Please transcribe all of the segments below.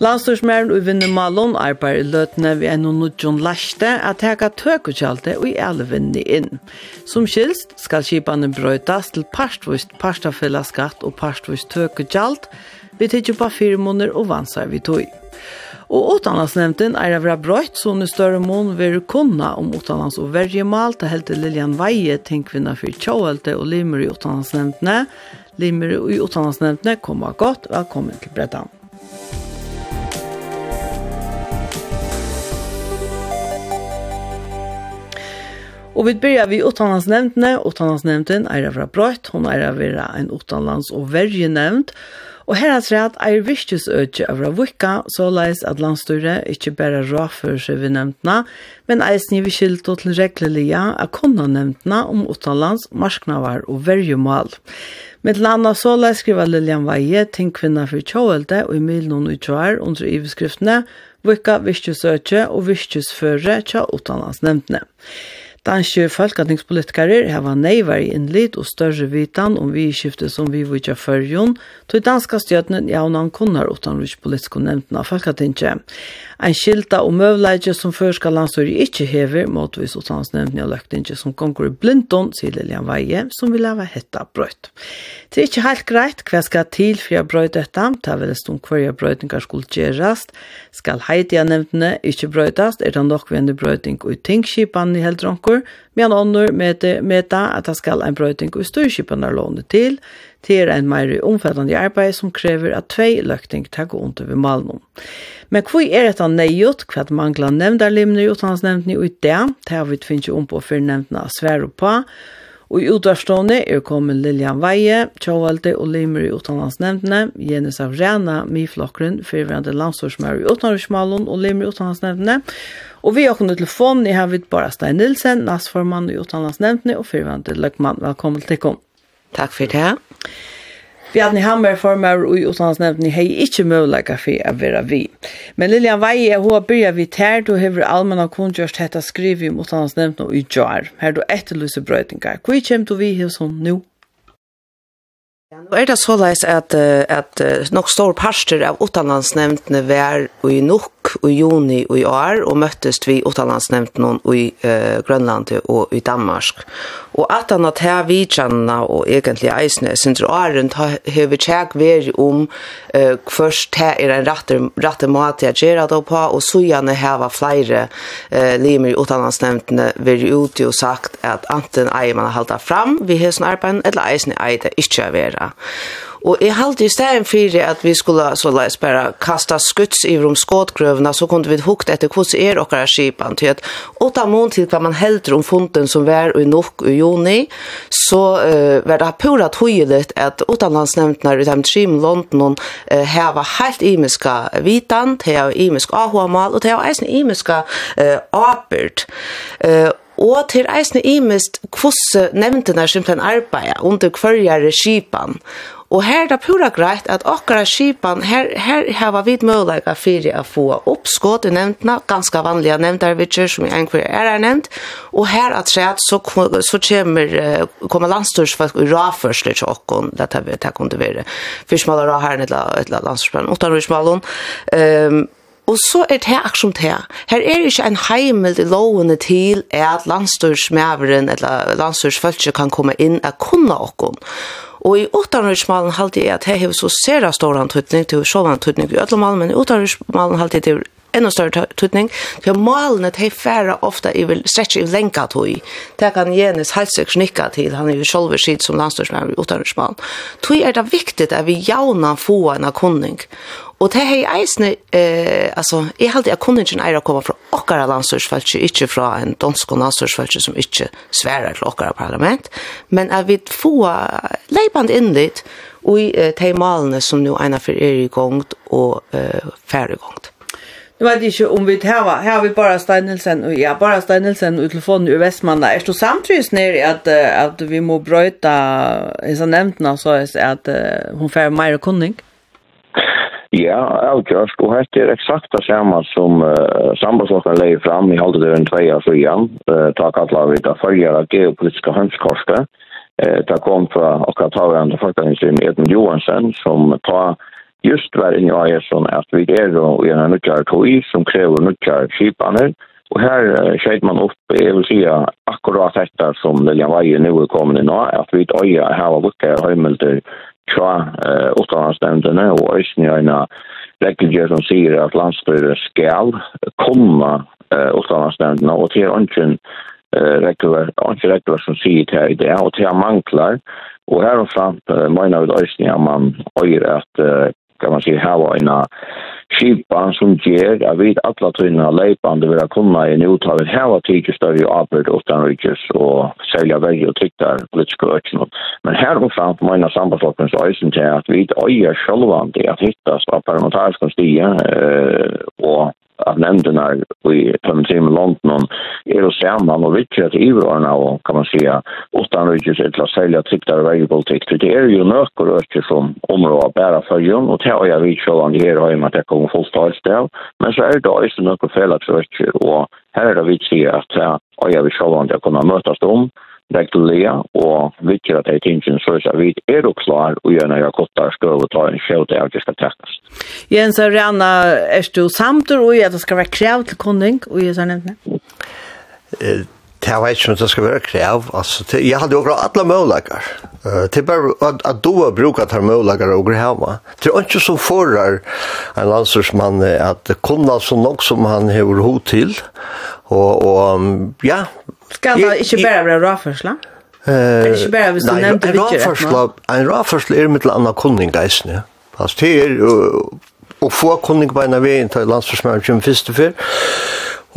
Landstorsmæren og vinner Malon arbeider løtene ved en og nødjon laste at teka tøkutjalte og i alle vinner inn. Som skilst skal skipene brøytas til parstvist parstafellaskatt og parstvist tøkutjalt, vi tidser på fire måneder og vansar vi tog. Og åtanlandsnevnden er av brøyt, så nu større mån vil kunna om åtanlands og vergemal, til helte Lilian Veie, tenkvinna for tjåhelte og limer i åtanlandsnevndene. Limer i åtanlandsnevndene, kommer godt, velkommen til Breddan. Og vi börjar vi utanlandsnämndene. Utanlandsnämnden är det fra brøtt, hon er det en utanlands- og vergenämnd. Og her er det er virkesøkje av Ravukka, så leis at landstyret ikke bare råfører seg ved nevntene, men eisen i vikskilt og til reglelige er kunne nevntene om utenlands, marsknavar og vergemål. Med landa så leis skriver Lilian Veie til kvinner for kjøvelde og i milen og kjøver under iveskriftene, Vukka virkesøkje og virkesføre til utenlandsnevntene. Danske folkatingspolitikere hava neivar i innlitt og større vitan om vi skiftet som vi vutja førjon, tog danska stjøtnen jaunan kunnar utan rus politiske nevntene av folkatinge. Ein skilta og møvleidje som før skal landstyr ikke hever, måtvis utans nevntene av løktinge som konkur i blindon, sier Lilian Veie, som vil ha hetta brøyt. Det er ikke helt greit hva skal til for jeg brøyt dette, ta vel en stund hver jeg brøytingar skulle gjerast, skal heitia nevntene ikke brøytast, er det nok vendig brøyting og tingskipan i heldronko, brøytingur, medan ånder meta, meta at det skal en brøyting i styrkipen lånet til, til en meir omfattande arbeid som krever at tvei løkting tagg under ved malnum. Men hvor er dette nøyot, hva mangler nevndarlimner i utlandsnevntene i dag, det har vi tvinnet om på for nevntene Sverre på, og Og i utvarstående er kommet Lilian Veie, Tjåvalde og Limer i utenlandsnevntene, Jenis av Rena, Miflokkeren, fyrverande landstorsmær i utenlandsmalen og Limer i utenlandsnevndene. Og vi har kunnet telefonen i Havid Barastein Nilsen, nastformann i utenlandsnevntene og fyrverande Løkman. Velkommen til kom. Takk for det. Bjarni Hammer for meg og utlandsnevnden hei ikke mulighet for å være vi. Men Lilian Vei er hva byrja vi tær, du har allmenn og kundgjørst hetta skrivi om utlandsnevnden og i jar. Her du etterlyser brøytingar. Hvor kommer du vi hos hon nu? nå er det så leis at, at nok stor parster av utanlandsnevndene vær og i nok I juni og i år og møttes vi utenlandsnevnten i uh, Grønland og i Danmark. Og at han har her vidtjennene og egentlig eisene, synes åren har vi tjekk vært om uh, først her er en rette, rette måte jeg gjør det på, og så gjerne har var flere uh, limer i utenlandsnevntene vært ute og sagt at enten eier man har holdt fram, vi har sånn arbeid, eller eisene eier det ikke å være. Og jeg halte i stedet for at vi skulle så la bare kasta skutts i rom skåtgrøvene, så kunne vi hukt etter hvordan er dere skipen til at åtta måned til hva man helder om funden som var i nok i juni, så uh, var det pura tøyelig at utenlandsnevntene i de tre London uh, heva helt imiska vitan, heva imisk ahoamal, og heva eisen imiska uh, apert. Uh, og til eisne imist kvosse nevntene simpelthen den arbeidet under hverjere skipan. Og her er det pura greit at okkara skipan, her, her hava vid mulighet for å få opp skåd i nevntna, ganska vanliga nevntarvitser som i enhver er er nevnt, og her at sett så, så kommer, kommer landstyrsfolk i raførsler til okkon, dette vi tar kunne være, fyrsmåler ra her eller et eller landstyrsplanen, utan ryrsmålen, um, Og så er det akkurat det. Her er ikke en heimel i lovene til at landstyrsmæveren eller landstyrsfølse kan komme inn og kunne okkon. Og i utanriksmalen halte jeg at jeg har så sera stor antutning til sjåvan antutning i ødlomalen, men i utanriksmalen halte jeg til enda større tutning. For malene er færre ofte i vil stretche i lenka tog. Det kan Jenis Halsek snikka til, han er jo sjolver sitt som landstorsmær i utanriksmalen. Tog er det viktig at vi jauna få en kunning. Og det er eisne, eh, altså, jeg halte at kundingen eier å komme fra okkara landstørsfeltje, ikke fra en dansk landstørsfeltje som ikke sverar til okkara parlament, men at vi få leipand inn dit, i eh, de malene som nå ena for er i gang og eh, færre gongt. Nu vet ikke om vi tar, her har vi bara Steinelsen, og ja, bara Steinelsen og telefonen i Vestmanna. Er det samtidig nere at, at vi må brøyta, jeg har nevnt nå, så at uh, hun færre mer kunning? Ja. Ja, avgjørst, og dette er eksakt det samme som uh, sambandslokken leier fram i halvdelen døren en av frian, uh, takk at la vi da det følgere geopolitiske hønskorset, uh, det kom fra akkurat tavrande folkensyn Edmund Johansen, som tar just var inne i AESon at vi er i en nødgjør tog som krever nødgjør skipaner, og her uh, skjedde man opp, jeg vil si, akkurat dette som Lilian Veie nå er kommet inn nå, at vi øye her og lukker høymelder, tja uh, utdanningsnämndene og Øysnjøyna regler som sier at landstyret skal komme uh, utdanningsnämndene og til ønsken uh, regler, ønsken som sier til i det og til mangler. Og her og frem uh, mener vi Øysnjøyna man øyer at uh, kan man säga, här var en skipan som ger att vi alla tunna leipande vill kunna i nothavet här var tidigt större avbörd utan rikes och sälja väg och tyktar politiska ökning. Men här kom fram på mina sambandsloppens öjsen till att vi öjer själva att hittas av parlamentariska stiga och at nämnderna i Pömsheim i London är och samman og vittjat i varorna og kan man säga åttan rydges til å selge triktare vägpolitik. Det er jo nökor og ökar som området bära följen och det har jag vitt självan här har jag att jag kommer fullt av sted. Men så er det også just nökor fel att ökar och här är det vitt att jag vitt självan att jag kommer mötas om regulera og vikir at det er så er vi er og klar og gjerne jeg kottar støv og ta en skjøte av det skal tekkes. Jens og Rihanna, er du samt og i at det skal være krav til kunding og i sånn evne? Det var ikke om det skal være krev. Altså, jeg hadde jo akkurat alle mølager. Det er bare at at du har brukt her mølager og greve. Det er ikke så forar en landsursmann at kunne så nok som han har hod til. Og, og ja, Skal det ikke bare være råførsla? Uh, er det ikke bare hvis du nevnte en råførsla, en råførsla er mitt annet kunning geisne. Altså, det er å få kunning på en av veien til landsforsmøren som første før.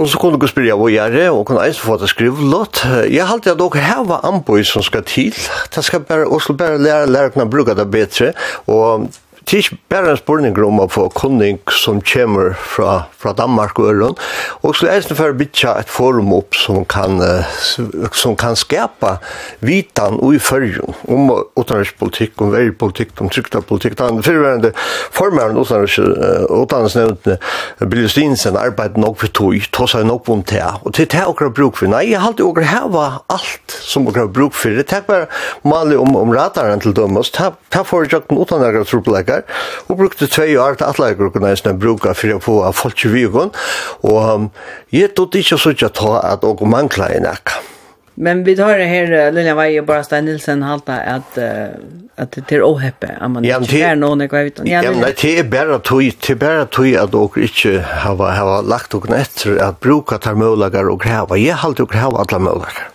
Og så kunne du spyrja hvor jeg er, og kunne eisen få det skrivlått. Jeg halte at dere var anboi som skal til. Det skal bare, og skal bare lære lærerne å bruke det bedre. Og det er ikke bare en spørning om å få kunning som kommer fra, fra Danmark og Øren, og så er det for å bytte et forum opp som kan, som kan skapa vitan og i følgen om utenrikspolitikk, om vergepolitikk, om trygtapolitikk. Den fyrværende formeren utenriksnevntene, Billy Stinsen, arbeider nok for tog, tog seg nok om det, og til det åker bruk for. Nei, jeg har alltid åker heva alt som åker bruk for. Det er bare malig om, om rataren til dømes, det er for å gjøre den der, og brukte tvei år til alle gruppene jeg snart bruka for å få av folk i vikon, og um, jeg tog ikke så ikke ta at og mangla i nekka. Men vi tar det her, Lilja Veie og Bara Stein Nilsen halta at, uh, at det er åheppe, at man ja, ikke er noen ekva vet Ja, men det er bare tog, det er bare tog at dere ikke har har lagt dere etter at bruka tar mølager og greve. Jeg har alltid greve alle mølager.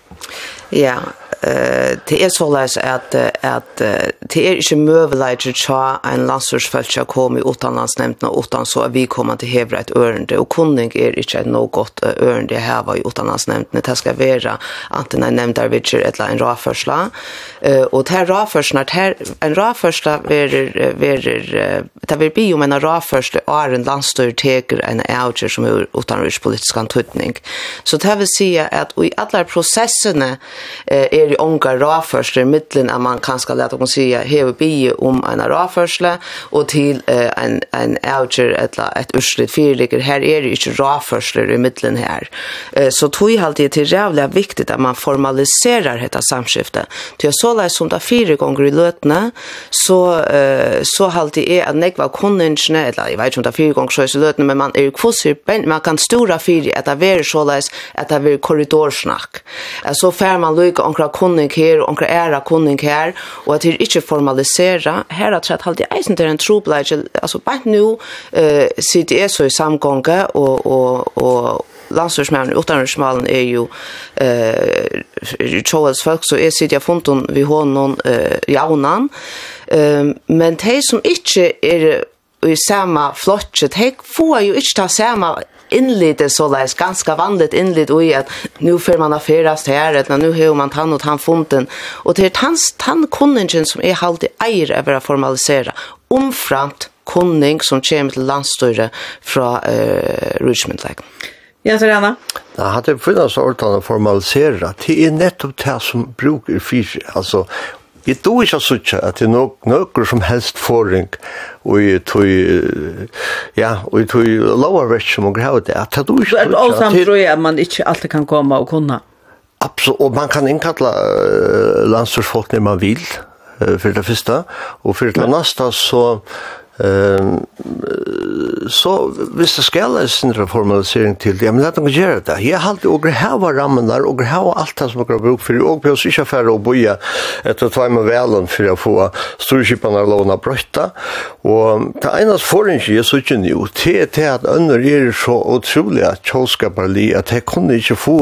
Ja, eh det är så läs att att det är inte möjligt att ta en landsursfältja kom i utanlandsnämnden och utan så vi kommer till hevra ett örende och kunning är inte något gott örende här var i utanlandsnämnden det ska vara antingen en nämnd där vilket eller en raförsla eh och det här raförsla här en raförsla är är det vill bli om en raförsla är en landstyr teker en outer som är utanrikspolitisk antydning. Så det vill säga att i alla processerna är ongar i mittlen att man kan ska lära att säga heve bi om en raförsle och till eh, en en outer eller ett urslit fyrligger här är det inte raförsler i mittlen här. Eh, så tog jag alltid till jävla viktigt att man formaliserar detta samskifte. Till så läs som där fyra gånger i lötna så eh, så alltid är att nekva kunningarna eller jag vet inte om det fyra gånger så i lötna men man är ju kvossir man kan stora fyra att det är så läs att det är korridorsnack. Eh, så fär man lycka onkra kunning her, og onkra æra kunning her, og at her ikkje formalisera, her at rett halde eisen til en trobleik, altså bare nu uh, sitt jeg så i samgånge, og, og, og landsdørsmæren utanriksmalen er jo eh Charles folk så er sitter jeg funnet vi har noen eh jaunan. Ehm men de som ikke er i samma flottet, de får ju ikke ta samma innlite så läs ganska vanligt inlit och att nu för man affäras här att nu har man tann och han funden och det är hans han kunden som är halt i eier över att formalisera omframt kunning som kommer till landstyre från eh, Richmond Ja, så Anna. Ja, hade funnits ordan att formalisera. Det är nettopp det som brukar fyra. Alltså, Vi do ikke så at det er nok nøkker som helst forring og i tog ja, og i lover vekk som å greve det at det do ikke så ikke Og samt tror jeg at man ikke alltid kan komme og kunne Absolutt, og man kan innkalla landstorsfolk når man vil uh, for det første og for det neste så Ehm så hvis det skal en sin formalisering til det, men det er gjøre det. Jeg har alltid og hava rammen der, og hava alt det som jeg har bruk for, og på oss ikke færre å boja etter tvei med velen for å få storskipen av låna brøtta. Og det eneste foran ikke jeg så ikke nu, til at ønder er så utrolig at kjølskaper li, at jeg kunne ikke få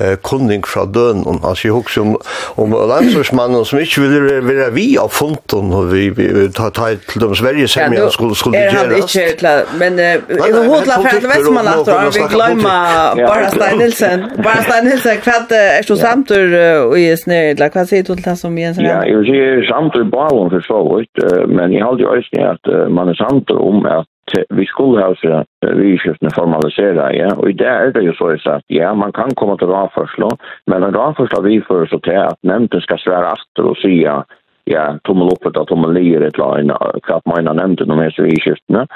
eh, kunning fra døden. Altså, jeg husker om, om landsmannen som ikke ville være vi av fonten, og vi, vi, ta til dem Sverige som ja, skulle, skulle gjøre. Er han ikke klar, men eh, jeg har hodet fra til Vestmann at og vi glemmer Bara Stein Nilsen. Bara Stein Nilsen, hva er du samtur og i snøyd? Hva sier du til det som Jens. Ja, jeg vil si samtur bare for så vidt, men jeg har alltid øyne at man er samtur om at vi skulle ha så vidskiftene formalisera ja. och i det det ju så att ja, man kan komma till ramforslå, men en ramforslå vi för så till att nämnden ska svära efter och säga ja, tommel upp og tommel ner ett line, hva mina man har nevnt om hese vidskiftene.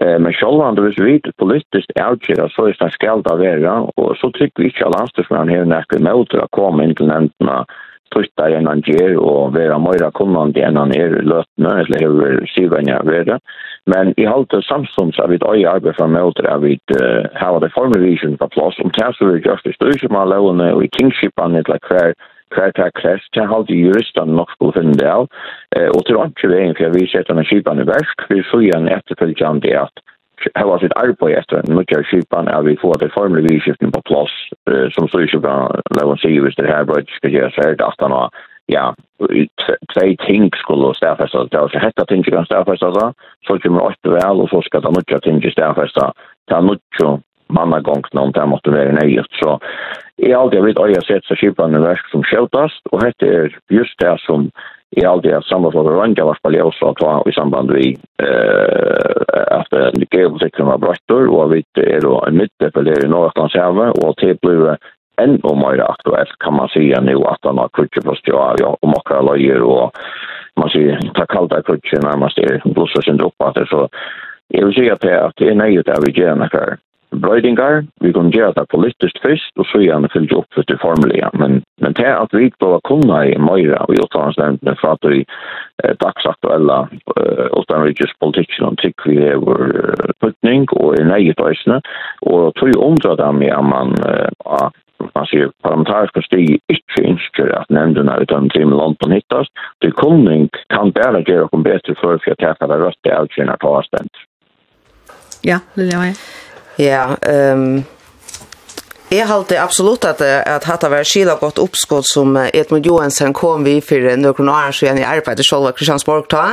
Eh, men själva om vis vi politiskt avgjør, så är det skall det vara och så tycker vi inte alle anstersmenn her nekker med å komme inn til tøyta enn han gjør, og være mer kunnande enn han er løtende, eller hever syvende syvenja det. Men i halte samstånd så har vi et øye arbeid fra møter, har vi et hava det formalisjon på plass, om det som vi gjør det styrke med lovene, og i kingshipene, eller hver hver tak krest, til halte juristene nok skulle finne det av, og til åndsje veien, for vi setter en skipene i versk, vi så igjen etterfølgende at hava sitt arbeid etter en nødja skipan er vi får det formelig vidskiften på plass som styrkjøkken levon sier hvis det her brøy skal gjøre så er det at han har ja, tvei ting skulle stafesta det er hetta ting kan stafesta det så kommer åtte vel og så skal det nødja ting stafesta ta nødja mannagångt om det måtte være nøyert. Så jeg har alltid vært øye sett seg i versk som skjøtast, og dette er just det som i all det samma för Ranja var på Leos att ta i samband vi eh att det grev sig kunna bråttor och vi är då en mitt för det är något Norrlands säga och det blev en och mer aktuellt kan man säga nu att han har kutcher på stjärna ja, och makra lager och man ser ta kalda kutcher närmast är blossar sig upp att det så jag vill säga att det är nöjt att vi gärna kör brøydingar, vi kan gjøre det politisk først, og så gjerne fyllt opp for det formelige. Men, men til at vi ikke var kunne i Møyra og i utdanningsnevntene fra at vi eh, dagsaktuelle eh, utenrikspolitikken og trygg vi har vår putning og er neget øsene, og tog undre dem i at man eh, man sier parlamentarisk stig ikke ønsker at nevndene ut av trim London hittas, det kunning kan bare gjøre oss bedre for å fjerne det rødt det avgjørende ta avstendt. Ja, det er det. Ja, ehm um Jeg halte absolutt at, at hatt av skila godt oppskott som Edmund Johansen kom vi for noen år siden i arbeidet selv av Kristiansborg ta.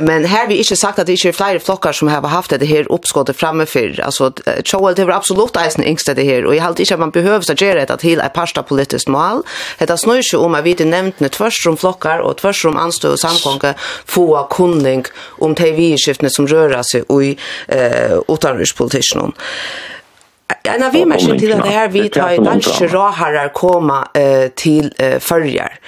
Men her vi ikke sagt at det ikke er flere flokker som har haft det her oppskottet fremme for. Altså, Tjoel, det var absolutt eisen yngste det her, og jeg halte ikke at man behøver å gjøre det til et parsta politisk mål. Det snur ikke om at vi til nevntene tvers om flokker og tvers om anstøy og samkonge få kunning om de vidskiftene som rører seg i uh, utenrikspolitikken. En av vimersen til at det her vi tar i danske råharar koma eh, til eh, fyrjar.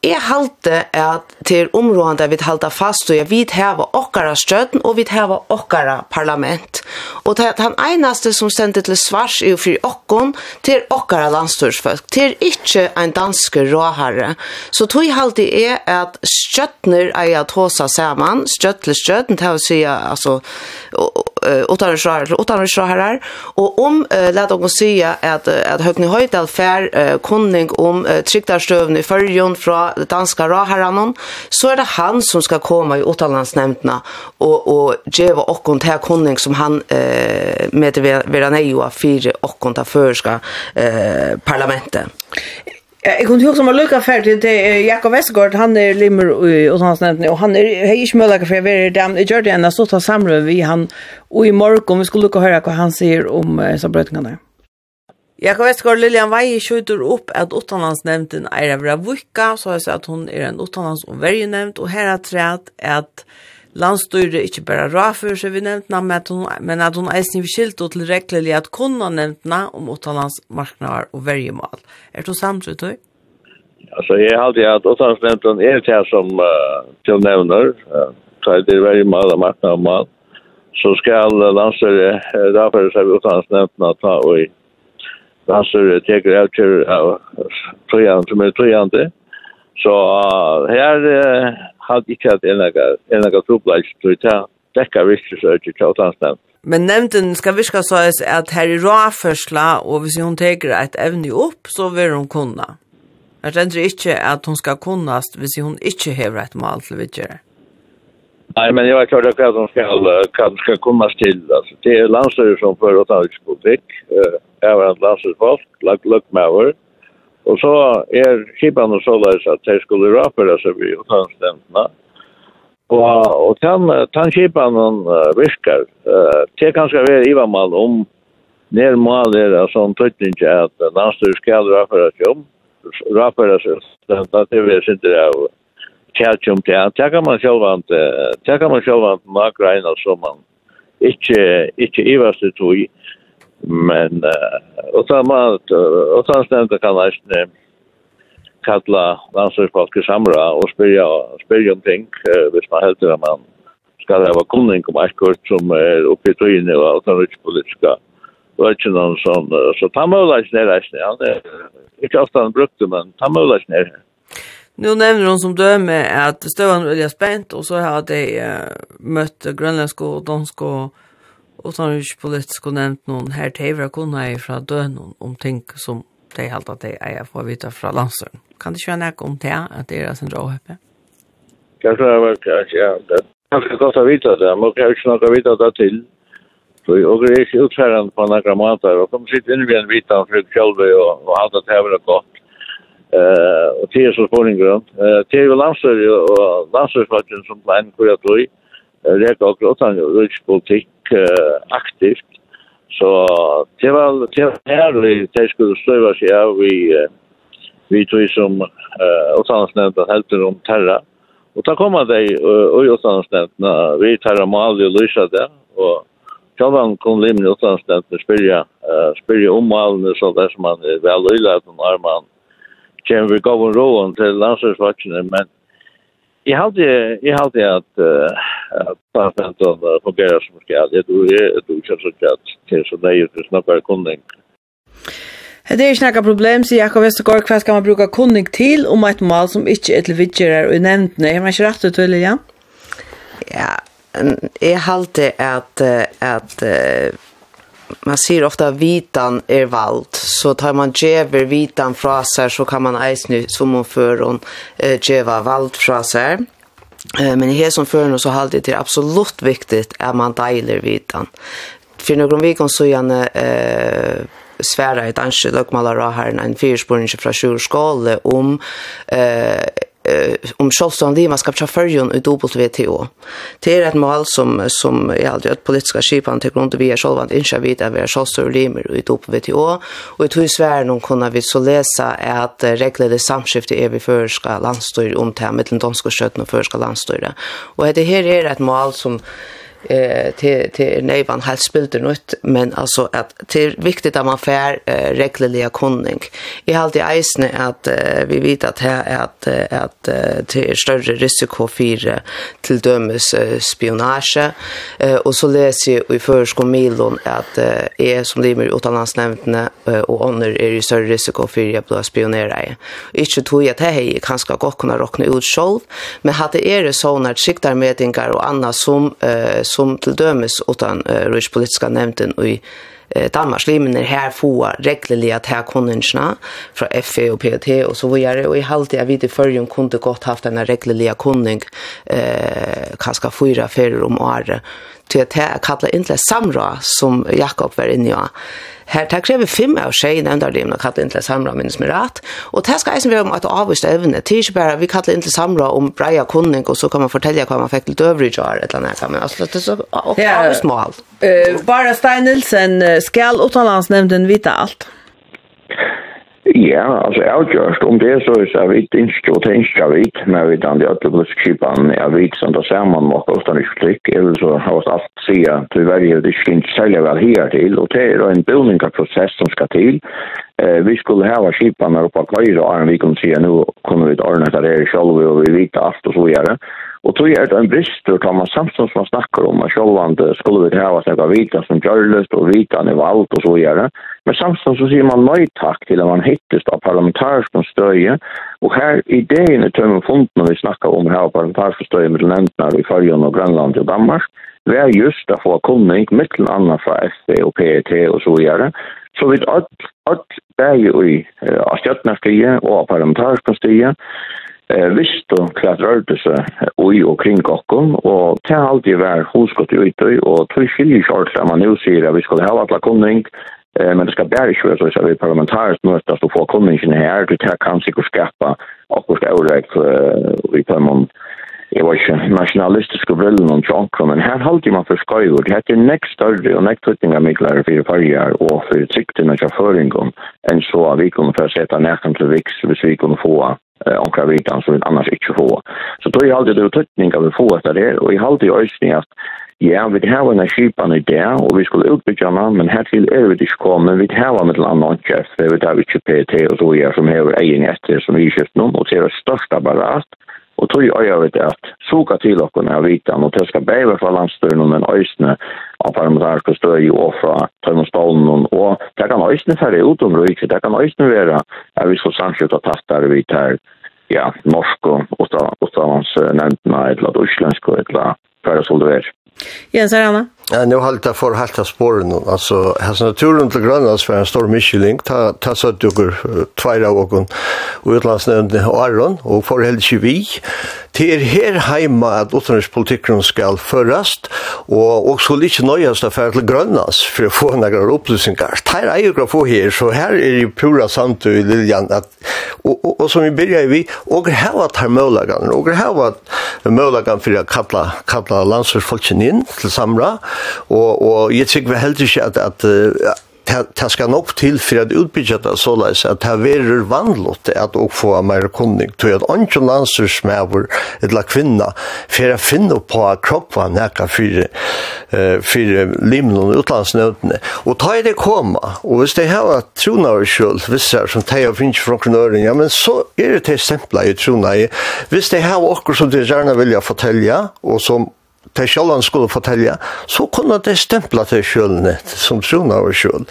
Jeg halte at til områdene vi halte fast, og jeg vil heve okkara støtten, og vi heve okkara parlament. Og det er han eneste som sendte til svars i jo fri okkon, til okkara landstorsfolk, til ikke en dansk råherre. Så tog halte er at støttner er jeg tåsa sammen, støtt til støtten, til å si, altså, utan israeler utan israeler och om lät oss säga att att Högni Höjdal fär kunning om uh, trycktarstövn i förjon från danska raharan så är det han som ska komma i utanlandsnämnderna och och ge vad och kon kunning som han eh med vera nejoa fyra och kon ta förska eh parlamentet. Ja, jeg kunne huske om å lukke ferdig til Jakob Vestergaard, han er limmer i utlandsnevntene, og han er, hei ikke mulig for jeg var der, men jeg gjør det enn jeg stod til samlet vi han, og i morgen vi skulle lukke og høre hva han sier om uh, eh, sambrøtingene. Jakob Vestergaard, Lilian Vei, skjøter opp at utlandsnevnten er av Ravukka, så har jeg sier at hun er en utlandsomverjenevnt, og vergenevnt, og her har trett at landstyre ikkje berre rafur seg vi nevntna, men at hun, men at hun eisen vi til reglelig at kunna nevntna om utenlandsmarknader og vergemål. Er du samtrykt, du? Altså, jeg har alltid at utenlandsnevnten er det här som uh, til nevner, uh, så er det vergemål og marknader og mål, så skal landstyre uh, rafur seg vi åttalandsnämnden ta og i landstyre teker avtjur av trojande som er trojande. Så uh, her uh, halt ikke at en eller annen trobladj, tror jeg, dekker virkelsøkje til utlandsnevn. Men nevnten skal viska så at her i råførsla, og hvis hun teker et evne opp, så vil hun kunna. Jeg tenker ikke at hun skal kunnast hvis hun ikke hever et mål til vidtjere. Nei, men jeg vet ikke hva hun skal, hva hun skal kunnast til. Altså, det er landstyrer som fører utenrikspolitikk, jeg har en landstyrsfolk, lagt løkmøver, lag, Og så er kipan og såleis at de skulle rapere seg vi utgangsstemmene. Og, og den, den kipan virker. Uh, det kan skal være ivamal om nær mal er av sånn tøytning at landstyr skal rapere seg om. Rapere seg stemmene til vi sitter av kjærkjum til. Det kan man sjølvant, det kan man sjølvant nakreina som man ikke, ikke ivast i tog i Men och samma och samstämda kan man kalla landslagsfolk i samra och spyrja, spyrja om ting eh, hvis man heldur at man skal hava kunning om akkurt som er oppe i tøyene og alt annet politiska økken og sånn. Så ta mølaisen er reisende. Han er ikke ofta han brukte, men ta mølaisen er Nu nevner hon som døme at støvann er spent, og så har de uh, møtt grønlandsk og dansk og så utanriks politisk og nevnt noen her teivra kunna er fra døgnon om ting som de helt att de är for å vite fra landsdøren. Kan du kjøre nek om det, att det är sin råhøpe? Jeg tror jeg var kanskje, ja. Det er kanskje godt å vite det, Man kan ju inte något å vite det till. Så jag er inte utfærende på några gramater, och kommer sitta in vid en vita vitan for kjølve och allt att det var gott. Eh, og det er så Eh Det er jo landsdøren og landsdørsfakken som plan hvor jeg tror. Det er ikke akkurat utan politikk uh, aktivt. Så det var det var härligt det skulle stöva sig av vi uh, vi tog som uh, åttansnämnden helter om terra. Och ta komma dig och uh, åttansnämnden vi terra mal och lysa det och Sjálvan kom limni i spyrja, uh, spyrja om malene så dess man er vel øyla at man er man kjem vi gav en råan til landslagsvaksene, men Jag hade jag hade att bara för att fungerer som skal. Jeg tror jeg tror ikke så att det så nøye til snabbare kunding. Det er ikke noe problem, sier Jakob Vestergaard, hva skal man bruke kunding til om et mål som ikke er til vidtjere og nevntene? Er man ikke rett ut, Lilian? Ja, jeg halte at, at, uh, man ser ofta vitan är vald. Så tar man gever vitan fra sig så kan man eisne som om föron eh, geva vald fra sig eh, men i här som föron så har det är absolut viktigt att man deiler vitan. För några veckor så gärna eh, svära ett anskilt och här en fyrspårning från sjurskåle om eh, om självstånd i man ska ta förjon i WTO. Det är ett mål som som är alltid ett politiska skipan till grund vi är själva att inte vet att vi är självstånd i WTO och i två svär någon kunna vi så läsa att reglerna samskifte är vi förska landstyr om till mellan danska skötten och förska landstyr. Och det här är ett mål som eh till till nejvan helt spilt ut men alltså att det är viktigt att man får eh, regelliga kunning. I allt i isne att eh, vi vet att här är att att det är större risiko för till dömes eh, spionage eh, och så läser jag i förskolmilon att eh, är som det är utanlandsnämnden eh, och andra är ju större risiko för att bli spionerare. Inte tror jag att det är ganska gott kunna räkna ut själv men hade är det sådana skiktarmätningar och annat som eh, som til dømes utan uh, rikspolitiska politiska i uh, Danmark. Men her få reglelig at her kunningarna fra FE og PT og så videre. Og i halvtid jeg vet i førjen kunne godt haft denne reglelige kunning uh, kanskje fyra ferier om året til at jeg kallet inn til samra som Jakob var inne i. Her tar krever fem av seg nevntar det, men og kaller inn til samra minnes med rett. Og det skal jeg som vi om at avvist evne. Det er ikke bare vi kaller inn til samra om breia kunning, og så kan man fortelle hva man fikk til døvrig jar, et eller annet. Men altså, det er så avvist mål. Bara Stein Nilsen, skal utenlandsnevnden vite alt? Ja, alltså jag har gjort om det så är jag vet inte så tänker jag vet när vi dan det att det blir skipan jag vet som det ser man måste ofta nu klick eller så har oss allt se att vi väljer det skin sälja väl här till och det är en bildningsprocess som ska till. Eh vi skulle ha skipan där uppe kvar så och vi kan se nu kommer vi att ordna det där själva och vi vet allt och så vidare. Og tog er det en brister, tar man samstånd som man snakker om, at sjålvande skulle vi ha seg av vita som gjørløst og vita han i valgt og så gjerne. Men samtidigt så sier man nøy takk till at man hittas av parlamentariska støye. Och här ideen i tømme funden når vi snackar om här parlamentariska støye med länderna i Färjön och Grönland och Danmark. Det är just att få kunning mittel annat från FD och PET og så vidare. Så vi har alt bäge i av stjärtnarstige och av parlamentariska stige eh visst och klart rörde sig oj och kring kokkom och det har alltid varit hosgott ute och tror skiljer sig man nu ser att vi ska ha alla kunning Eh, men det ska bära ju så så vi parlamentariskt måste stå för konventionen här det här kan sig skapa och vart orätt i på man Jag var ikke nasjonalistisk og vill noen tjonk, men her halte man for skojor. Det heter nek større og och näst av mycket for farger og for sikten til føringen enn så vi kunne få sette sätta til viks hvis vi kunne få eh omkring vitan som vi annars inte får. Så då är alltid det utryckning av vi får efter det och i alltid i ösning att Ja, vi har en skipan i det, og vi skulle utbytja henne, men hertil er vi ikke kommet. Vi har med en annen kjeft, vi har ikke PT og så gjør som har egen etter som vi kjøpt noen, og det er størst apparat. Og tog jeg gjør det at suka til okken av vitan, og det skal bæve fra landstøren, men øyne av parlamentariske støy og fra tøymonstålen, og det kan øyne færre utom røyke, det kan øyne være at vi skal samskjøtta tattar vi tar ja, norsk og utenlandsnevntene, et eller annet utslensk, et eller annet, hva det. Ja, är Anna. Ja, nu har det för av spåren alltså hans naturen till Grönlands för en stor Michelin. Ta ta så att du tvåra och och Aron och för helt vi till här hemma att utrikespolitiken ska förast och också lite nyaste för till Grönlands för att få några upplysningar. Här är ju få här så här är ju pura sant i Liljan att och, och, och som vi börjar vi och här var termolagan och här var möjligheten för att kalla, kalla landsförsfolken in till samra og, og jeg vi heldur ikke at, at det skal nok til for at utbyggja det så leis at det verer vanligt at å få mer kunning. Til at andre landsursmæver eller kvinna for å finne på kroppa nekka for, for limnen og utlandsnøvdene og ta i det koma og hvis det her trona og kjøl visse som teg og finnes fra knøren ja men så er det til stempla i trona i hvis det her okkur som det gjerne vilja fortelja og som de sjølvan skulle fortelle, så kunne de stempla til sjølene som trona av sjøl.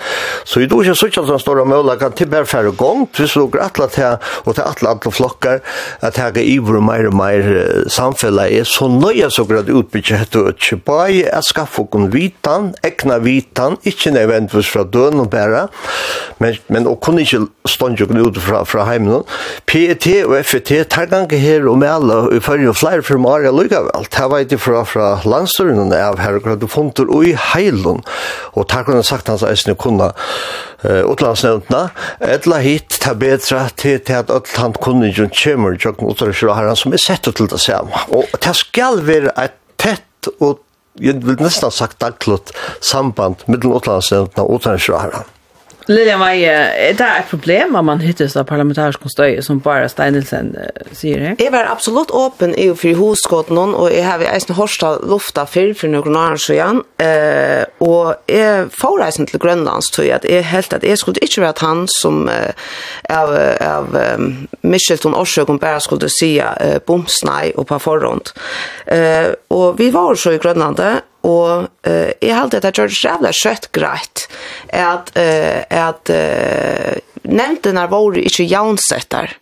Så i dag er det ikke sånn store mulighet kan til bare færre gong, til så går atle til, og til atla atle flokkar, at jeg er ivor og meir og meir samfellet er så nøye så grad utbyggje hette og ikke bare er skaffe okon vitan, ekna vitan, ikke nødvendigvis fra døden og bæra, men, men og kunne ikke stånd jo ut fra, fra heimen. PET og FET, tar gange her og med alle, og fyrir flere firmaer, jeg lukka vel, det var ikke fra, fra av her og herre du funter ui heilun og takk kunne sagt hans eisne kunna uh, utlandsnevntna etla hit ta betra til, til at öll han kunne jo kjemur jokken utrykkur og herran som er sett til det samme og det skal være et tett og jeg vil nesten sagt dagklott samband mellom utlandsnevntna og utrykkur herran. Lilja Maje, det et problem om man hittes av parlamentarisk støy som bara Steinelsen uh, sier her. Jeg var absolutt åpen i fri hoskåten og jeg har eisen hårsta lufta fyr for noen år siden, uh, og jeg får eisen til Grønlands, tror jeg, at jeg helt at jeg skulle ikke være han som uh, av, av um, Michelton Årsøkken bare skulle si uh, bomsnei og på forhånd. Uh, og vi var så i Grønlandet, Og eh jeg held at det gjør jævla skjøtt greit at eh at uh, nevnte når var ikke jaunsetter.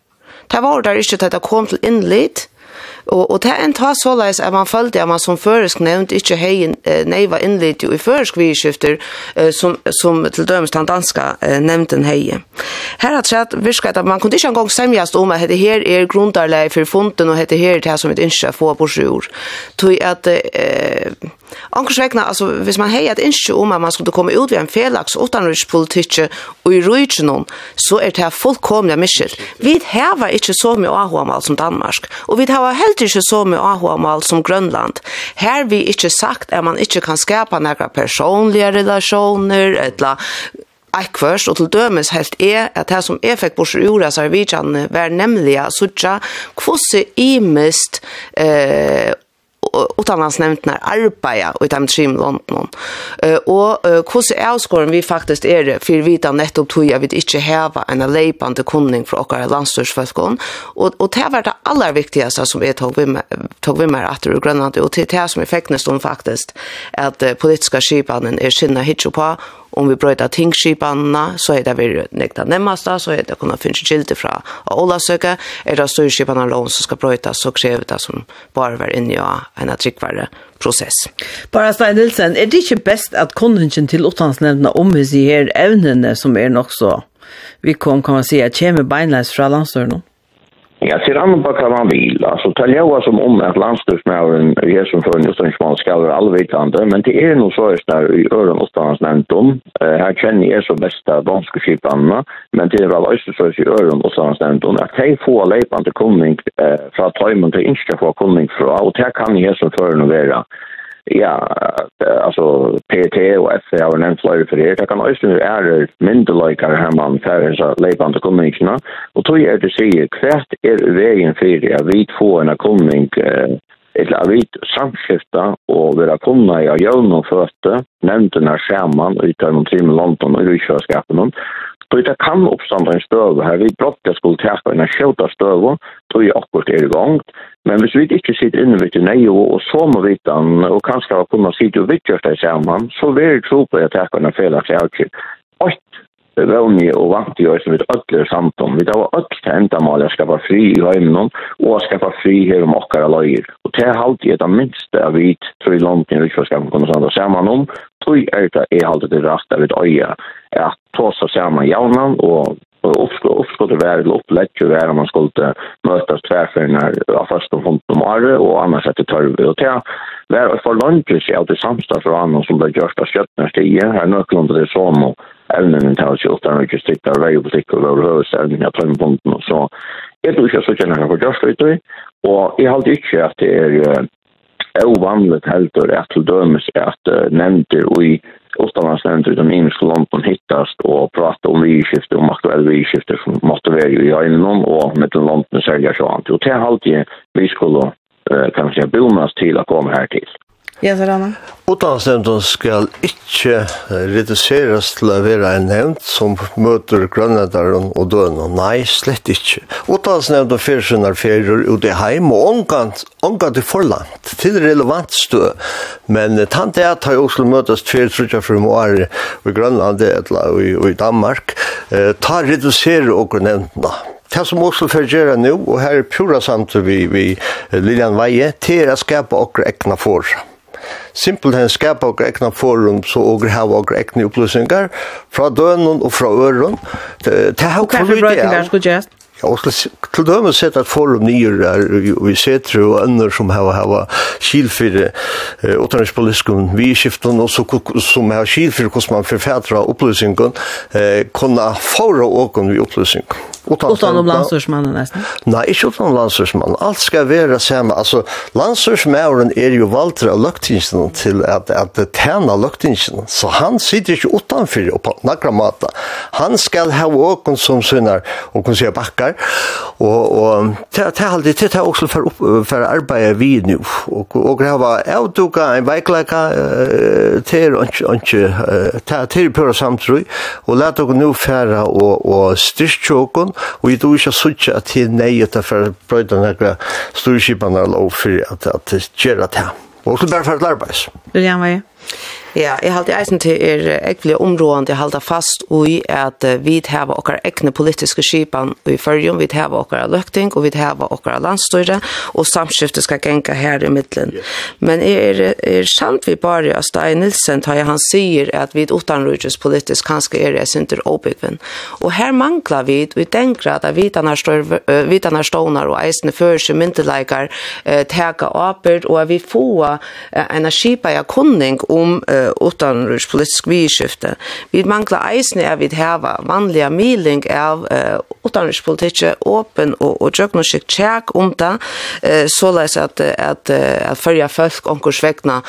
Det var der ikke at det kom til innlitt, Og, og det er en ta såleis at man følte at man som føresk nevnt ikke hei neiva innlit i føresk vidskifter eh, som, som til dømes den danska eh, nevnten hei. Her har trett virka at man kunne ikke engang semjast om at dette her er grundarleie for funden og dette her er det som et innskje få på sjur. Tui at eh, Ankurs vegna, altså, hvis man hei at innskje om at man skulle komme ut ved en felaks utanrikspolitikk og i rujtjenon, så er det her fullkomlig miskjell. Vi hever ikke så mye avhåmal som Danmark, og vi hever helt heiter ikke så mye ahoamal som Grønland. Her vi ikke sagt at man ikke kan skapa några personlige relationer, eller ekvørst, og til dømes helt er at det som jeg fikk borser jorda sarvidjane var nemlig at suttja kvose imist eh, utdanningsnevntene arbeidet i de tre och hur ser avskåren vi faktiskt är det för vi tar nettopp tog jag vil inte häva en lejpande kunning för dere landstyrsfølgene. Och, och det var det allra viktigaste som vi tog med, tog med att det i Grønland, og det er det som jeg fikk faktiskt att at politiske skipene er sinne på, om vi brøyta tingskipanna, så er det vi nekta nemmasta, så er det kunna finnes gildi fra Ola søke, er det styrskipanna lån som skal brøyta, så krever det som bare var inne i en tryggvare prosess. Bara Stein Nilsen, er det ikke best at konungen til utlandsnevnene omhys i her evnene som er nok så, vi kom, kan man si, at kommer beinleis fra landstøren nå? Ja, ser annan på kan man vil. Altså, tal jeg var som om at landstyrsmären är ju som för någon som ska vara allvetande, men det er noe så just där i øren och stans nämnt om. Eh här känner jag så bästa danska skiparna, men det er vel også så i øren och stans nämnt om att hej få löpande kunning eh från tajmen till inska få kunning fra, og det kan ju som för någon vara ja, alltså PT och FC har nämnt flera för det. Det kan också vara myndigheter här man för så levande kommunikationer. Och då är det sig kvärt är vägen för att vi får en kommunik eller av vit samskifta og vera kunna i av jøvn og føtte, nevnte nær skjermann og ytter noen trim i London og i rysjøskapen Så det kan uppstå en støv her. Vi brottar skulle täcka en skjøta støv, så är akkurat er i gang. Men hvis vi ikke sitter inne ved nej och, och så må vi den, og kanskje har kunnet sitte og vittjörsta det sammen, så vil jeg tro på at jeg täcka en felaktig avkjör. Och Ronny og vant i oss med samt om. Vi tar var öll til enda endamål å skapa fri i høymnen og å skapa fri her om okkara løyer. Og til halvt er det minste av vi tror i London i Rikvarskapen kunne sånn sanda saman om, tog er det er alltid det rast av et øye at tåsa saman jaunan og uppskott det var upp lätt ju var man skulle mötas tvärför när av första fond om året och annars att det tar vi och det var för lunch så det samstad för annan som det görs av skötnar det är här nöklande det som och evnen til å kjølte den, og ikke stikke av veipolitikk og overhøvelse evnen av tømmepunkten og så. Jeg tror ikke at sånn er for dørsløytøy, og jeg halte ikke at det er ovanligt heldur at til dømes at nevnter og i utenlandsnevnter i den engelske London hittast og prata om vidskifte, om aktuelle vidskifte som måtte være i øynene og med den London sælger så annet. Og til halte vi skulle kan man säga, bonas til å komme her til. Ja, så Anna. Utlandsnevnden skal ikke reduseres til å være en nevnt som møter grønnedaren og døden. Nei, slett ikke. Utlandsnevnden fyrir sin erferier ut i heim og omgant, omgant i forlangt til relevant stø. Men tant er at jeg også møtes fyrir trutja for måre i Grønland eller i Danmark. Ta reduserer okkur nevndene. Det som også får gjøre nå, og her er pura samt vi, vi Lilian Veie, til å skapa okkur ekna forra simpelthen skapa og ekna forum så og hava og ekna upplýsingar frá dønnen og frá ørun. Ta hava det. Ja, og til dømes sett at forum nyer er, vi setter og andre som har hava kilfyrre eh, utenrikspolitikken, vi skiften og som har kilfyrre hvordan man forfædra opplysningen, eh, kunne fara åken vi opplysningen. Utan, utan om landsursmannen nästan? Nej, inte utan landsursmannen. Allt ska vara samma. Alltså, landsursmannen är ju valter av till att, att tjäna löktingen. Så han sitter ju utanför och på några mata. Han ska ha ögon som synar och kan se backar. Och, och det ta alltid det är också för, för arbete vi vid nu. Och, och det var avduka en vägläka till och ta till på samtrui. Och låt oss nu färra och, och styrka og jeg tror ikke sånn at det er nøye til for å brøyde noen storskipene og for at det gjør det her. Og så bare for et arbeids. Vil Ja, jeg halte eisen til er ekvelig områdende, jeg halte fast ui at vi hava okkar ekne politiske skipan i fyrjum, vi hava okkar løkting, og vi hava okkar landstøyre, og samskiftet skal genka her i middelen. Men er, er sant vi bare at Stein Nilsen, tar han sier at vi utanrujus politisk kanskje er jeg synder åbyggven. Og her manglar vi, vi den grad vi vitanar stånar og eisne førse myndelaikar eh, teka åpert, og at vi få eh, en skipa kunning om uh, utan politisk vidskifte. Vi manglar eisne er vi hava vanliga miling av uh, utanriks åpen og, og jøgnosikt tjekk om det, uh, såleis at, at, at fyrja folk omkorsvegna,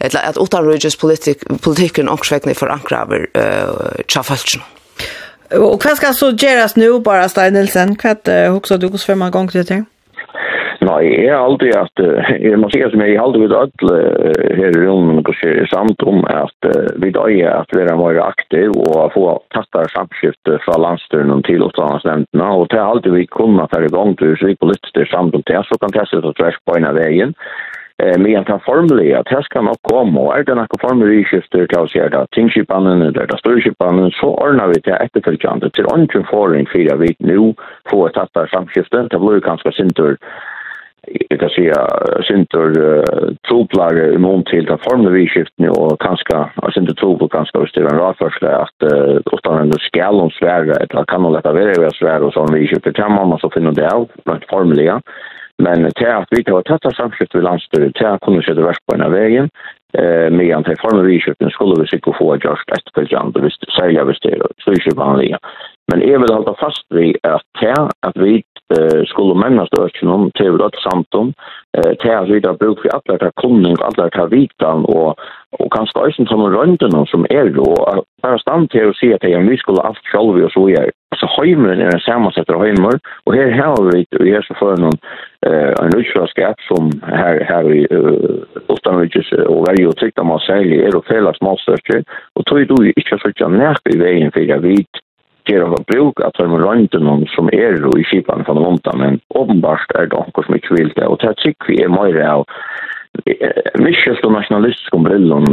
eller at utan politik, politikken onkurs vegna forankra over uh, tja. Og hva skal så gjøres nå, bara Stein Nilsen? Hva er det uh, du hos fem ganger til det? Nei, jeg er alltid at, jeg må si som jeg er alltid vidt alle her i rummet og ser samt om at vi da er at vi er mer aktiv og få tattere samskifte fra landstyrnen til utlandsnemndene og det til alltid vi kunne ta i gang til så vi politiske samt om det, så kan det sette tvers på en av veien. Eh men jag tar formlig att här ska man komma och är det några formlig skifter till oss här då tingskipanen eller där styrskipanen så ordner vi til efter til jant till onken föring för vi nu får ett samskifte. Det blir ganska sintur jag kan säga syntor uh, troplar i mån till den formliga vidskiftning och kanske syntor troplar kanske det styr en radförsla att uh, utan en skall om svära eller kan hon lätta vara i svära och vi vidskiftet. Kan man så finna det av rent formliga. Men till att vi tar tätta samskift vid landstyret till att kunna sätta värst på den här vägen eh med en antar former vi skulle vi sikkert få just ett följande visst sälja visst det så är ju vanliga. Men jeg vil holde fast ved at det at vi uh, skulle mennes det ikke noen til vi rødt samtum, uh, til at vi da bruker for alle der kunning, alle der vitan, og, og kanskje også som røndene som er, og bare stand til å si at jeg, vi skulle alt selv og så gjør. Altså, høymeren er en sammensetter høymer, og her har vi i Jesu noen uh, en utslagsskap som her, her i uh, Ustanrydges og verje og trykta man særlig er og felles målstørker, og tog du ikke så ikke nærk i veien for jeg vet gjør han bruk av de røntene som er i kjipan for noen men åpenbart er det noen som ikke vil det. Og det er sikkert vi er mer av Mikkjelt og nationalistisk om brillen,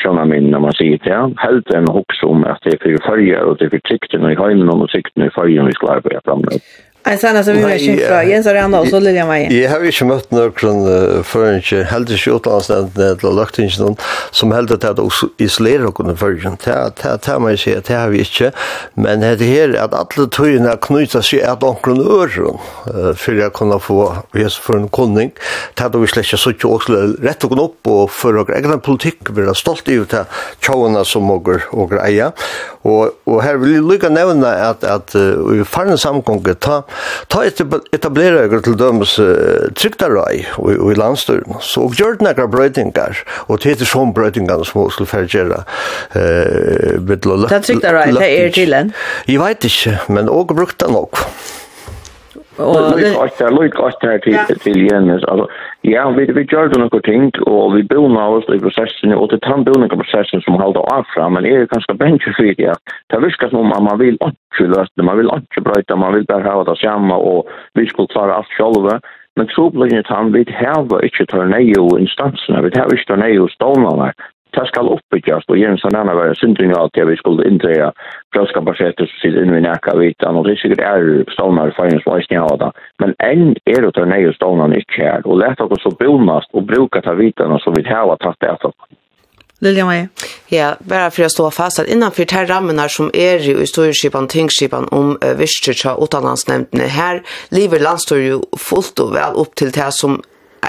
skjønner jeg min når man sier det, helt enn hoks om at det er for farger og det er for tiktene i heimen og tiktene i fargen vi skal arbeide fremmed. Nei, sen som vi har kjent fra Jens och og så Lilian var Jeg har ju inte mött någon förrän inte helt i utlandsnämnden eller löktingen som helt att det isolerar och den förrän. Det har man ju sett, det har vi ikke. Men det här är at alle tøyene knyter sig att omkring öron för att kunne få Jesus for en kunning. Det har vi slett ikke så inte också rätt och upp och för och egen politikk, vi er stolt ut av tjåene som åker och grejer. Och, och här vill jag lycka nämna at, at uh, i farne samgånget ta Ta etablera etter til dømes uh, trygtarøy og i landstøren, så gjør det nekra brøytingar, og det heter sånn brøytingar som hun skulle ferdiggjera. Uh, det er trygtarøy, det er til en? Jeg vet ikke, men også brukt det nok. Och det är också lite gott här till till Jens alltså ja vi vi gjør det något ting och vi bor oss i processen og det han bor några prosessen som holder av fram men är kanske bättre för ja. Det virker som om man vill ikke det man vill inte bryta man vill bara ha det samma och vi skulle klare alt själva men troblinjen han vi har inte tornado instansene, vi har inte tornado stålene, det skal oppbyggjast, og gjerne sånn anna var en syndring av at vi skulle inntreja brødskapasjetter som sitter inne i nekka vitan, og det er sikkert er stålnar fyrir som eisen av det. Men enn er det der nøye stålnar ikke her, og leta oss å bonast og bruka ta vitan som vi hava tatt det etter. Lilja Meier. Ja, bara för att stå fast att innanför de här ramarna som är ju i styrskipan, tingskipan om uh, visstyrtja utanlandsnämnden här lever landstyr ju fullt och väl upp till det som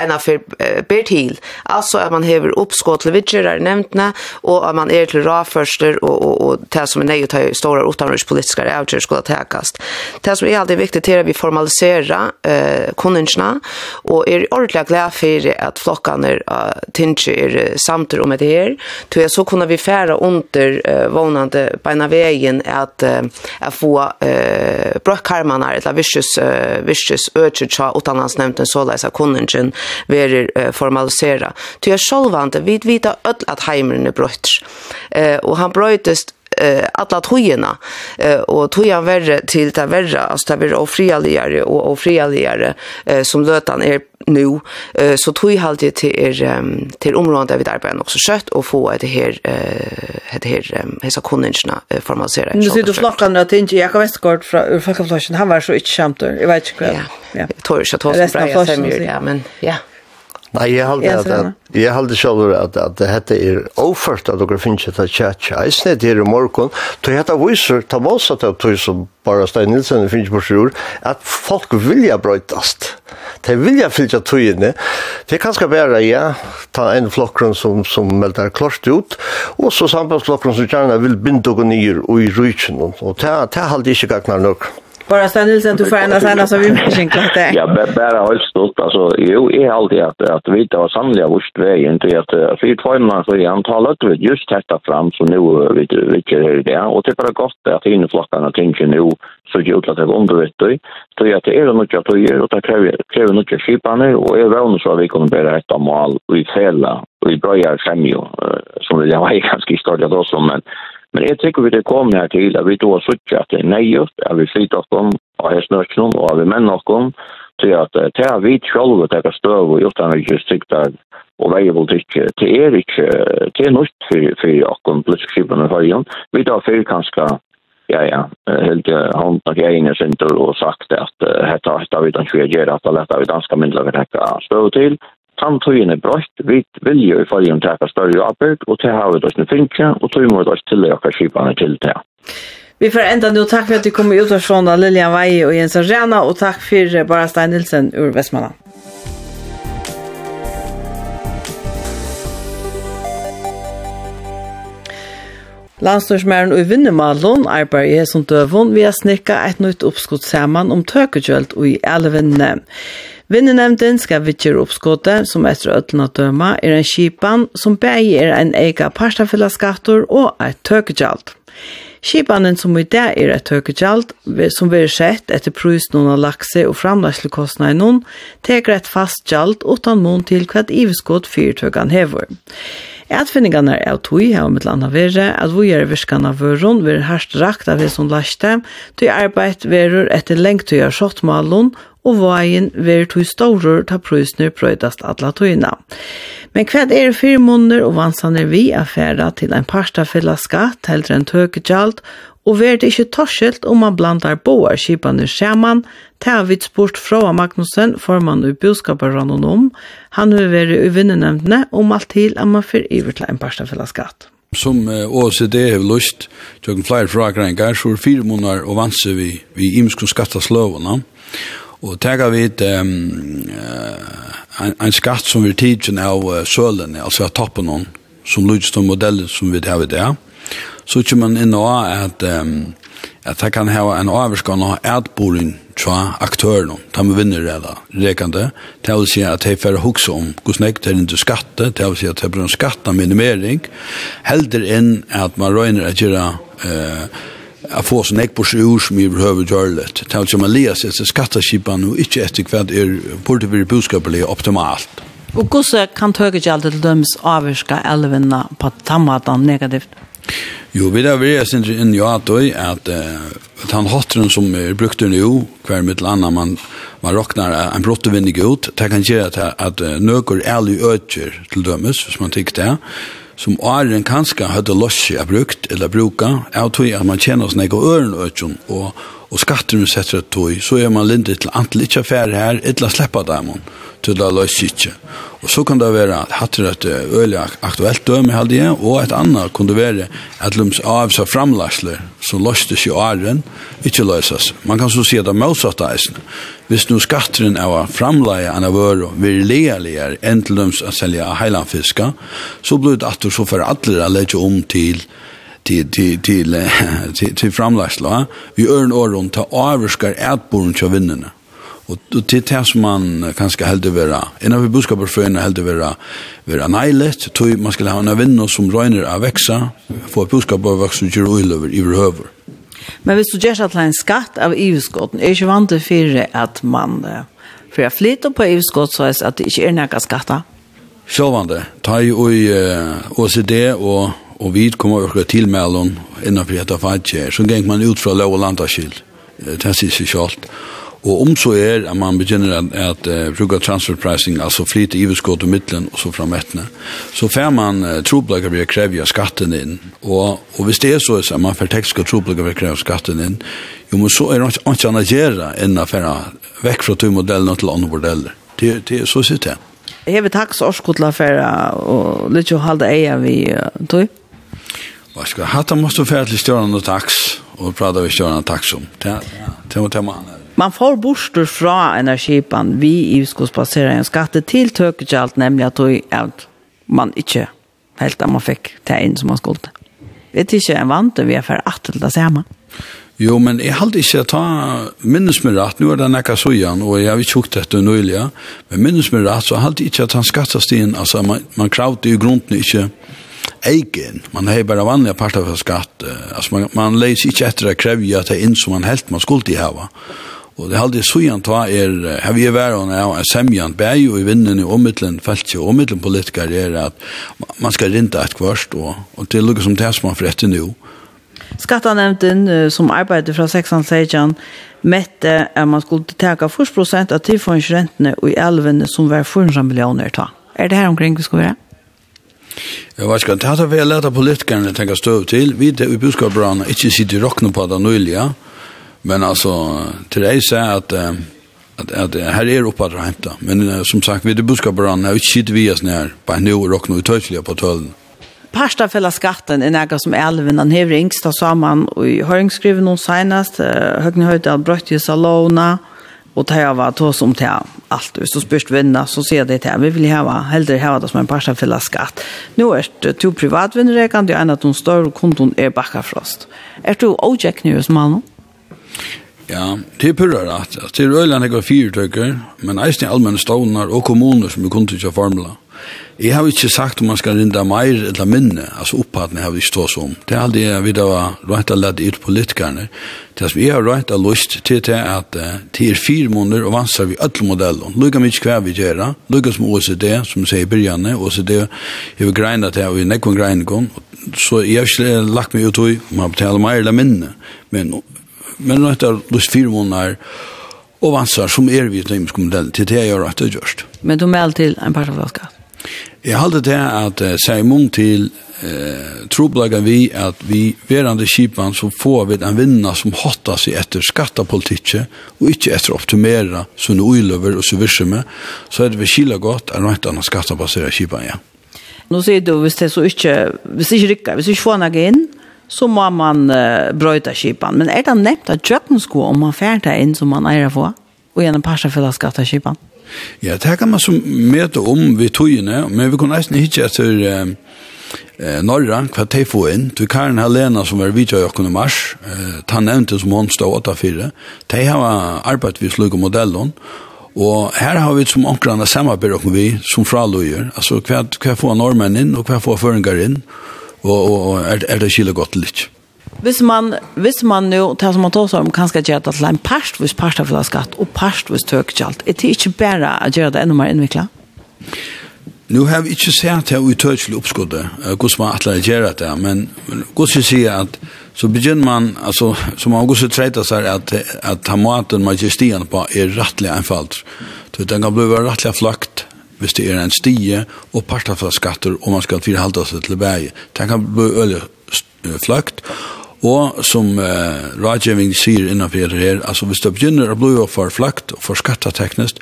ena för ber till. Alltså att man häver uppskott till vidger nämntna och att man är till raförster och och och det som är nej att ta stora utanriks politiska avgörelser skulle täckas. Det som är alltid viktigt är att vi formaliserar eh konventionerna och är ordentligt glad för att flockarna tinge är samter om det här. Då så kunna vi färra under eh, vånande på vägen att att få eh brökkarmarna eller vicious vicious urge utan hans så läsa konventionen verir uh, formalisera. Ty er sjálvandi vi vita öll at heimren er brøyts. Eh, og han brøttist eh alla trojorna eh och tojan värre till det värre alltså det blir ofrialigare och ofrialigare eh som lötan är nu eh så tror jag alltid till er till området där vi arbetar också kött och få det här eh det här hesa kunderna formalisera. Nu ser du flockan att inte jag vet kort från fackflashen han var så inte skämt jag vet inte. Ja. Ja. tror jag tar så bra jag ja men ja. Nei, jeg halde at, at jeg halde sjálfur at, at dette er oført at dere finnst et tjatja. Jeg snitt her i morgen, tog hette viser, ta målsatt av tog som bare Stein Nilsen finnst på sjur, at folk vilja brøytast. De vilja fylltja togene. Det er kanskje bare, ja, ta en flokkron som, som melder klart ut, og så sambandsflokkron som gjerne vil binde og nyer og i rujtjen, og det halde ikke gagnar nok. Bara Stan Nilsen, du får ändra sen så vi märker det. Ja, bara helt stort. Alltså, jo, jag har alltid att, att vi inte har sannolikt vårt vägen till att för tvåjmarna så är antalet vi just testa fram så nu vi tycker är det. Och det är bara gott att inneflockarna tänker nu så gjort att det är du Så att det är något jag tror och det kräver något jag skipar och jag vänner så att vi kommer bära ett mål och i fälla och i bra femjo som vi har ganska historia då som men Men jeg tykker vi det kommer her til at vi då suttje at det er nøyert, at vi flyter om, og har snørt noen, og at vi menn oss om, til at det er vi selv sjolve tekka støv og gjort han ikke siktar og veier politikk. Det er ikke, det er nødt for for okkom politisk skipen for igjen. Vi tar fyrir kanskje, ja ja, helt hånd nok jeg inn i sinter og sagt at dette har vi dan skulle gjør, at leta vi danske myndigheter tekka støv til, Samtøyene er brøtt, vi vilje i følgen teka større arbeid, og til har vi døsne finke, og tog må døs til okkar skipane til det. Vi får enda nå, takk for at du kom ut av Sjona, Lilian Veie og Jens Arena, og takk for Bara Stein Nilsen ur Vestmanna. Landstorsmæren og vinnemalen arbeider som døvun vi har snikka et nytt oppskott saman om tøkekjølt og i alle vinnene. Vinnenemnden skal vittgjøre oppskottet som etter ødlene døma, er en skipan som bæg er en ega parstafellesskattor og et tøkegjald. Skipanen som i dag er et tøkegjald, som vi har sett etter prusen av lakse og framlagslekostene i noen, teker et fast utan mån til hva et iveskott fyrtøkene hever. Atfinningarna er av tog her om et land av at vi er virkene av vøren, vi er herst rakt av hesson laste, til arbeid verur etter lengt tog av skjottmalen og veien ver to store ta prøysner prøydast atla tøyna. Men hva er fyrmunner og vansaner vi affæra til ein parstafella skatt heldre enn tøkegjalt, og ver det ikkje torskilt om man blandar boar skipaner skjermann, ta vidt spurt fra Magnussen, formann i boskaparrannen om, han vil være i vinnenemndene om alt til at man fyrer iver til en parstafellesskatt. Som OECD har lyst til å flere frakrengar, så er fire måneder og vanser vi, vi imskon skattaslovene, Og tega vi et um, en, en skatt som vi tidsen av uh, sølen, altså av toppen hon, som lyds om modellen som vi har i det. Så kommer man inn og at, um, at det kan ha en avskan av etboring tja aktørene, ta med vinner det rekende, det vil si at de får hukse om hvordan jeg tar inn til skatte, det vil si at det blir en skatteminimering, helder inn at man røyner at gjøre uh, a få sånn ek på seg ord som i behøver gjørlet. Det er som man leser til skatteskipen og ikke etter hva er burde være budskapelig optimalt. Og hvordan kan tøyre ikke alltid dømes avvirke elvene på tammaten negativt? Jo, vi der vil jeg synes inn i at at at han hotren som er brukt under jo, hver mitt landa man, man råknar en brottevindig ut, det kan gjøre at, at nøkker ærlig øtjer til dømes, hvis man tykker det, som åren kanskje hadde løsje av brukt eller bruka, er tog at man kjenner oss nek og øren og og skatter og setter et tog, så er man lindig til antall ikke affære her, eller slipper dem til det løs ikke. Og så kan det være at hatter et øyelig aktuelt døme halde jeg, og et annet kunne være at lums av seg framlagsler, som løstes i åren, ikke løses. Man kan så si at det er motsatt eisen. Hvis nu skatteren av framleie enn av øre vil lealigere enn til lums å selge heilandfiska, så blir det at du så for alle å legge om til till till till till, till framlagsla vi örn år runt ta avskar ætborn til vinnene och til till det som man kanske hellre vera innan vi buskapar för en hellre vera vara nejlet tror man skal ha en vinnare som röner av veksa få buskar på växa ju i över Men hvis du gjør at det en skatt av EU-skotten, er ikke vant til fire at man, for jeg flytter på EU-skott, så er det ikke er noen skatter? Sjølvande, ta i OECD og Og vi kom og til tilmælen innenfor etter fadje, så gikk man ut fra lov og landaskill, det sier seg selv. Og om så er at man begynner at, at uh, bruke transferpricing, altså flyte iverskått og middelen og så fram ettene, så får man uh, troblager ved å kreve skatten inn. Og, og hvis det er så at man får tekst skal troblager ved å kreve skatten inn, jo, men så er det ikke annet å gjøre enn å fære vekk fra to modellene til andre modeller. Det, det er så sitt det. Jeg vil takke så årskotla for å lytte å halde eier vi tog. Och ska hata måste fære til stjärnan och tax och prata vi stjärnan Taks om. Det det var tema. Man får borster fra energipan vi i skogsbasera en skatte till töket allt nämligen att man inte helt at man fikk ta inn som man skulle. Det är inte en vante vi är för att det samma. Jo, men jeg halte ikke ta minnes med rett, nå er det nekka sujan, og jeg har ikke hukt dette nøylig, men minnes med rett, så halte ikke at han skattet altså man, man kravde i grunden ikke egen. Man har bare vanlige parter for skatt. Altså, man, man leis ikke etter å kräva at det er inn som man helt man skulle till hava. Og det halde så igjen ta er, her vi er vært og er semjan, bæg jo i vinnen i ommiddelen, felt og ommiddelen politikar er at man skal rinda et kvørst, og, og det er som det som man får etter nå. Skattanevnden som arbeider fra 16 sejan mette at man skulle teka 40 prosent av tilføringsrentene og i elvene som var 400 millioner ta. Er det her omkring vi skal være? Jeg vet ikke, det hadde vi lært av politikerne tenke støv til. Vi det i budskaperne ikke sitter i rockene på det nøylige, men altså, til deg sier at, at, at her er oppe at hente. Men som sagt, vi det i budskaperne har ikke sitter vi oss nær på en nøyre rockene og tøytelige på tølen. Parstafella skatten är något som elven han hever yngst av sammen, og i høringskriven hun senest, Høgne av brøtt i Salona, og och ta var ta som ta allt och så spörst vänner så ser det här vi vill ha hellre ha det som en passa för skatt nu är det två privatvänner kan det ena att de större konton är backafrost är du ojek nu som man Ja, det er purrer at. Det er øyland jeg har fire tøkker, men eisen er allmenn stånar og kommuner som er kunne ikke formla. Jeg har ikke sagt om man skal rinda meir eller minne, altså opphattene har vi ikke stås om. Det er aldri jeg vil ha rett og lett ut politikerne. Det som jeg har rett og lyst til til at det er fire måneder og vanser vi alle modeller. Lykka mye hva vi gjør, lykka som OECD, som sier i byrjane, OECD har vi greinet til, og vi nekker greina, så jeg har ikke lagt meg ut i, man betaler meir eller minne, men men rett og lyst fire måneder, og vanser som er vi i nøymskomodellen, til det jeg har rett og gjørst. Men du melder til en parstaflaskatt? Jeg halte det at uh, Simon til uh, troblaga vi at vi verande kipan så får vi en vinna som hotta seg efter skattepolitikken och inte efter optimera så uiløver og och så virsme så är det vi kila gott att något annat skattebaserat skippan ja. Nu sier du hvis det så inte visst inte rycka visst inte få några så må man uh, bröta skippan men är det nevnt at jökna sko om man färda in som man är få och gjennom passa för att skatta skippan? Ja, det kan man som møte om vi togene, men vi kan nesten ikke etter eh, Norra, hva de får inn. Du Karen Helena som var vidtjøy og kunne mars, eh, ta nevnte som hun stod 8-4. De har arbeidet ved slug og modellen, og her har vi som omkrande samarbeid med vi som fraløyer, altså hva, hva får normen inn og hva får føringer inn, og, og, og er, er det kile godt litt. Hvis man, hvis man nu, det som man tar sig om, kan ska göra det till en parstvis skatt och parst vis tökjalt. Är det inte bara att göra det ännu mer invikla? Nu har vi inte sett det i tökjalt uppskottet, hur man att göra det, men hur ska jag säga att så begynner man, alltså, som man träta så här, att, att ta maten man ger stigen på är rättliga enfald. Så den kan bli rättliga flakt, hvis det er en stie og parter skatter og man skal firhalda seg til bæge. Den kan bli øyelig flakt Og som eh, rådgjøving sier innanfor det her, altså hvis det begynner å bli for flakt og for skatteteknest,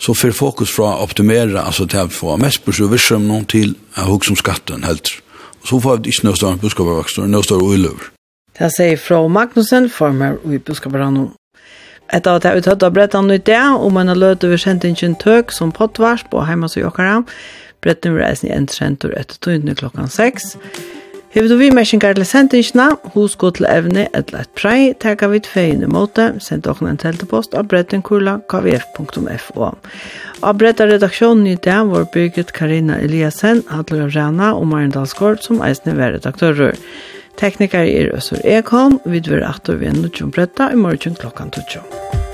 så får fokus fra å optimere, altså til å få mest på sjøvirsom noen til å huske om skatten helt. Og så får vi ikke noe større buskapervakster, noe større uiløver. Det sier fra Magnussen, former i buskapervakster. Etter at jeg uttatt av brettene i det, og man har løtt over kjentingen tøk som pottvars på hjemme hos Jokkara. Brettene vil reise i en trenter etter tøyndene klokken 6. Hevur du við meshingar til sendingina, husk til evne ella at prei taka við feinu móta, send okkum ein teltepost á brettenkurla@kvf.fo. Av bretta redaksjonen i dag var bygget Karina Eliasen, Adler av Rana og Maren Dalsgård som eisne var redaktører. Teknikar er Øsur Ekholm, vidver at du vi er nødgjom bretta i morgen klokkan 12.